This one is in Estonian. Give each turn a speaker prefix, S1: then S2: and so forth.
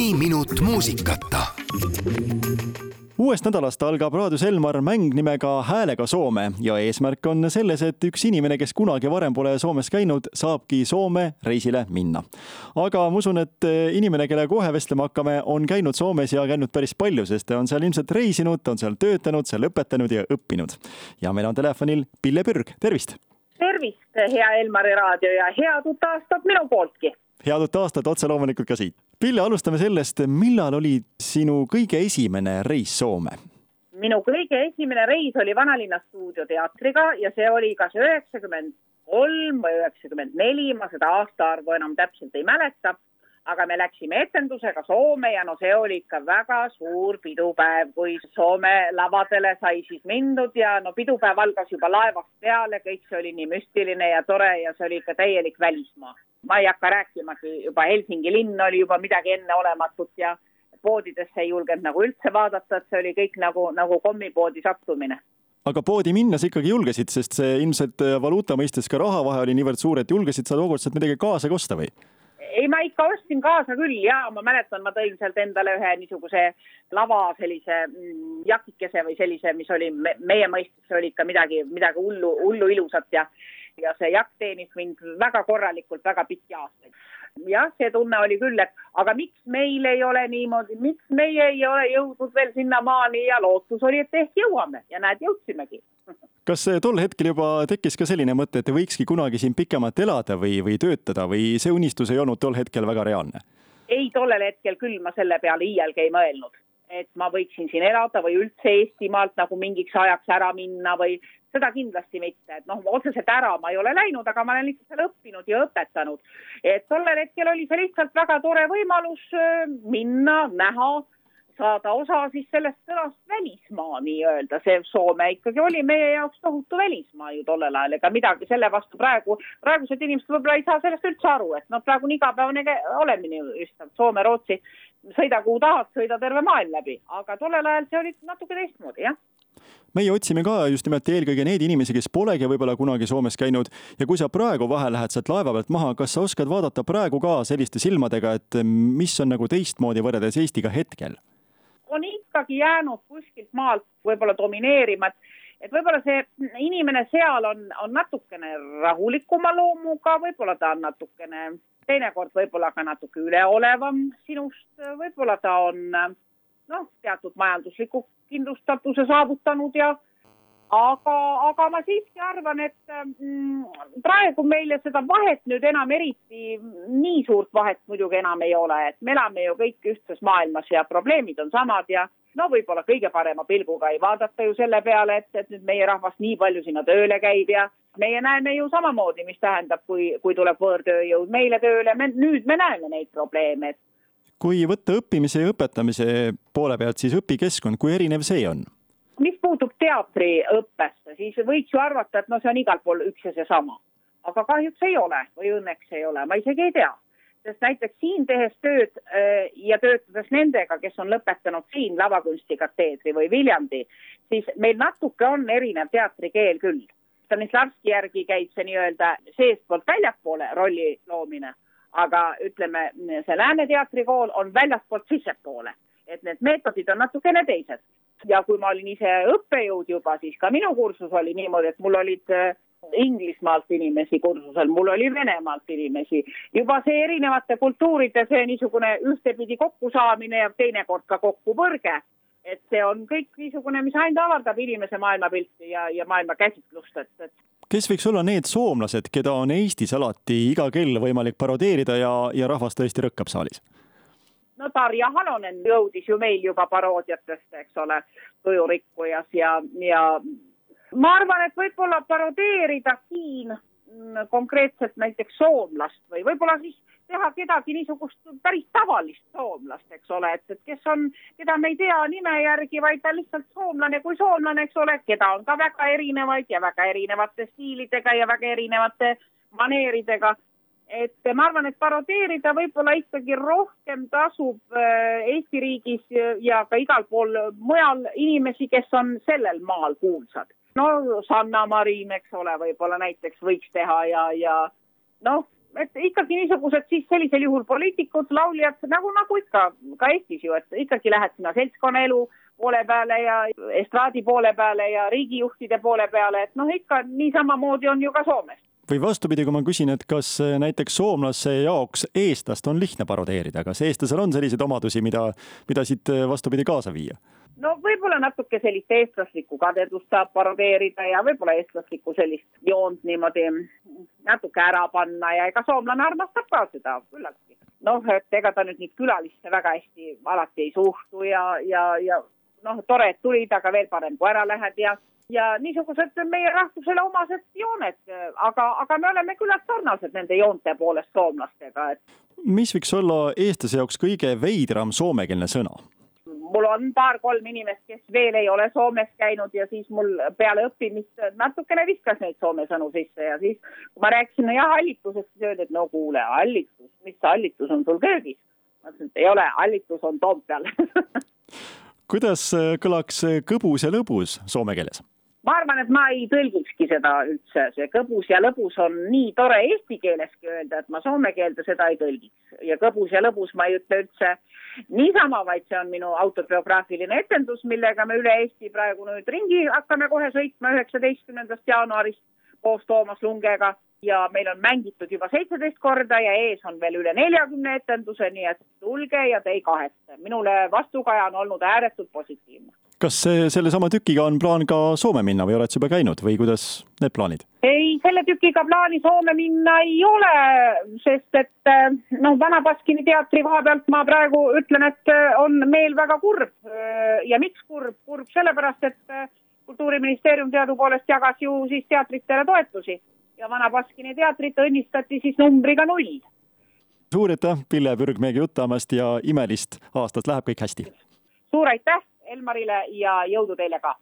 S1: mõni minut muusikata
S2: uuest nädalast algab Raadio Selmar mäng nimega Häälega Soome ja eesmärk on selles, et üks inimene, kes kunagi varem pole Soomes käinud, saabki Soome reisile minna. aga ma usun, et inimene, kellega kohe vestlema hakkame, on käinud Soomes ja käinud päris palju, sest ta on seal ilmselt reisinud, on seal töötanud, seal õpetanud ja õppinud. ja meil on telefonil Pille Pürg, tervist!
S3: tervist, hea Elmari raadio ja head uut aastat minu pooltki!
S2: Head uut aastat otse loomulikult ka siit. Pille, alustame sellest, millal oli sinu kõige esimene reis Soome?
S3: minu kõige esimene reis oli Vanalinna stuudioteatriga ja see oli kas üheksakümmend kolm või üheksakümmend neli, ma seda aastaarvu enam täpselt ei mäleta aga me läksime etendusega Soome ja no see oli ikka väga suur pidupäev, kui Soome lavadele sai siis mindud ja no pidupäev algas juba laevast peale, kõik see oli nii müstiline ja tore ja see oli ikka täielik välismaa. Ma ei hakka rääkimagi, juba Helsingi linn oli juba midagi enneolematut ja poodidesse ei julgenud nagu üldse vaadata, et see oli kõik nagu, nagu kommipoodi sattumine
S2: aga poodi minna sa ikkagi julgesid, sest see ilmselt valuuta mõistes ka rahavahe oli niivõrd suur, et julgesid sa tookord sealt midagi kaasa ka osta või?
S3: Ei, ma ikka ostsin kaasa küll ja ma mäletan, ma tõin sealt endale ühe niisuguse lava sellise mm, jakikese või sellise, mis oli me, meie mõistes oli ikka midagi, midagi hullu, hullu ilusat ja ja see jakk teenis mind väga korralikult väga pikki aastaid. Jah, see tunne oli küll, et aga miks meil ei ole niimoodi, miks meie ei ole jõudnud veel sinnamaani ja lootus oli, et ehk jõuame ja näed, jõudsimegi
S2: kas tol hetkel juba tekkis ka selline mõte, et võikski kunagi siin pikemalt elada või, või töötada või see unistus ei olnud tol hetkel väga reaalne?
S3: ei, tollel hetkel küll ma selle peale iialgi ei mõelnud, et ma võiksin siin elada või üldse Eestimaalt nagu mingiks ajaks ära minna või seda kindlasti mitte, et noh, otseselt ära ma ei ole läinud, aga ma olen lihtsalt seal õppinud ja õpetanud. et tollel hetkel oli see lihtsalt väga tore võimalus äh, minna, näha saada osa siis sellest sõnast välismaa nii-öelda, see Soome ikkagi oli meie jaoks tohutu välismaa ju tollel ajal, ega midagi selle vastu praegu, praegused inimesed võib-olla ei saa sellest üldse aru, et noh, praegu on igapäevane olemine just Soome, Rootsi, sõida kuhu tahad, sõida terve maailm läbi, aga tollel ajal see oli natuke teistmoodi, jah.
S2: Meie otsime ka just nimelt eelkõige neid inimesi, kes polegi võib-olla kunagi Soomes käinud. Ja kui sa praegu vahel lähed sealt laeva pealt maha, kas sa oskad vaadata praegu ka selliste silmadega, et mis on nagu teistmoodi võrreldes Eestiga hetkel?
S3: On ikkagi jäänud kuskilt maalt võib-olla domineerima, et et võib-olla see inimene seal on, on natukene rahulikuma loomuga, võib-olla ta on natukene, teinekord võib-olla ka natuke üleolevam sinust, võib-olla ta on noh, teatud majandusliku kindlustatuse saavutanud ja aga, aga ma siiski arvan, et mm, praegu meile seda vahet nüüd enam eriti, nii suurt vahet muidugi enam ei ole, et me elame ju kõik ühtses maailmas ja probleemid on samad ja no võib-olla kõige parema pilguga ei vaadata ju selle peale, et, et nüüd meie rahvas nii palju sinna tööle käib ja meie näeme ju samamoodi, mis tähendab, kui, kui tuleb võõrtööjõud meile tööle, me nüüd me näeme neid probleeme, et
S2: kui võtta õppimise ja õpetamise poole pealt, siis õpikeskkond, kui erinev see on?
S3: Mis puutub teatriõppesse, siis võiks ju arvata, et no see on igal pool üks ja seesama. aga kahjuks ei ole või õnneks ei ole, ma isegi ei tea. sest näiteks siin tehes tööd äh, ja töötades nendega, kes on lõpetanud siin lavakunstikateedri või Viljandi, siis meil natuke on erinev teatrikeel küll. Stanislavski järgi käib see nii-öelda seestpoolt väljapoole rolli loomine, aga ütleme, see Lääne teatrikool on väljastpoolt sissepoole, et need meetodid on natukene teised ja kui ma olin ise õppejõud juba, siis ka minu kursus oli niimoodi, et mul olid äh, Inglismaalt inimesi kursusel, mul oli Venemaalt inimesi. juba see erinevate kultuuride see niisugune ühtepidi kokkusaamine ja teinekord ka kokkupõrge, et see on kõik niisugune, mis ainult avardab inimese maailmapilti ja, ja maailma käsitlust, et, et
S2: kes võiks olla need soomlased, keda on Eestis alati iga kell võimalik parodeerida ja, ja rahvas tõesti rõkkab saalis?
S3: No Tarja Halonen jõudis ju meil juba paroodiatest, eks ole, Tujurikkujas ja, ja ma arvan, et võib-olla parodeerida siin konkreetselt näiteks soomlast või võib-olla siis teha kedagi niisugust päris tavalist soomlast, eks ole, et, et kes on, keda me ei tea nime järgi, vaid ta lihtsalt soomlane kui soomlane, eks ole, keda on ka väga erinevaid ja väga erinevate stiilidega ja väga erinevate maneeridega et ma arvan, et parodeerida võib-olla ikkagi rohkem tasub äh, Eesti riigis ja ka igal pool mujal inimesi, kes on sellel maal kuulsad. no Sanna Marin, eks ole, võib-olla näiteks võiks teha ja, ja noh, et ikkagi niisugused siis sellisel juhul poliitikud, lauljad, nagu, nagu ikka ka Eestis ju, et ikkagi lähed sinna seltskonnaelu poole peale ja estraadi poole peale ja riigijuhtide poole peale, et noh, ikka niisamamoodi on ju ka Soomes
S2: või vastupidi, kui ma küsin, et kas näiteks soomlase jaoks eestlast on lihtne parodeerida, kas eestlasel on selliseid omadusi, mida, mida siit vastupidi kaasa viia?
S3: no võib-olla natuke sellist eestlaslikku kadedust saab parodeerida ja võib-olla eestlaslikku sellist joont niimoodi natuke ära panna ja ega soomlane armastab ka seda küllaltki. noh, et ega ta nüüd neid külaliste väga hästi alati ei suhtu ja, ja, ja noh, tore, et tulid, aga veel parem, kui ära lähed ja ja niisugused meie rahvusele omased jooned, aga, aga me oleme küllalt sarnased nende joonte poolest soomlastega, et.
S2: mis võiks olla eestlase jaoks kõige veidram soomekeelne sõna?
S3: mul on paar-kolm inimest, kes veel ei ole Soomes käinud ja siis mul peale õppimist natukene viskas neid soome sõnu sisse ja siis, kui ma rääkisin jah hallitusest, siis öeldi, et no kuule, hallitus, mis hallitus on sul köögis? ma ütlesin, et ei ole, hallitus on Toompeal
S2: kuidas kõlaks kõbus ja lõbus soome keeles?
S3: ma arvan, et ma ei tõlgikski seda üldse, see kõbus ja lõbus on nii tore eesti keeleski öelda, et ma soome keelde seda ei tõlgiks. ja kõbus ja lõbus ma ei ütle üldse niisama, vaid see on minu autobiograafiline etendus, millega me üle Eesti praegu nüüd ringi hakkame kohe sõitma üheksateistkümnendast jaanuarist koos Toomas Lungega ja meil on mängitud juba seitseteist korda ja ees on veel üle neljakümne etenduse, nii et tulge ja te ei kahetse. minule vastukaja on olnud ääretult positiivne
S2: kas sellesama tükiga on plaan ka Soome minna või oled sa juba käinud või kuidas need plaanid?
S3: ei, selle tükiga plaani Soome minna ei ole, sest et eh, noh, Vana Baskini teatri koha pealt ma praegu ütlen, et eh, on meel väga kurb. Eh, ja miks kurb? kurb sellepärast, et kultuuriministeerium teadupoolest jagas ju siis teatritele toetusi ja Vana Baskini teatrit õnnistati siis numbriga null.
S2: suur aitäh, Pille Pürg meiega jutamast ja imelist aastat, läheb kõik hästi!
S3: suur aitäh Elmarile ja jõudu teile ka!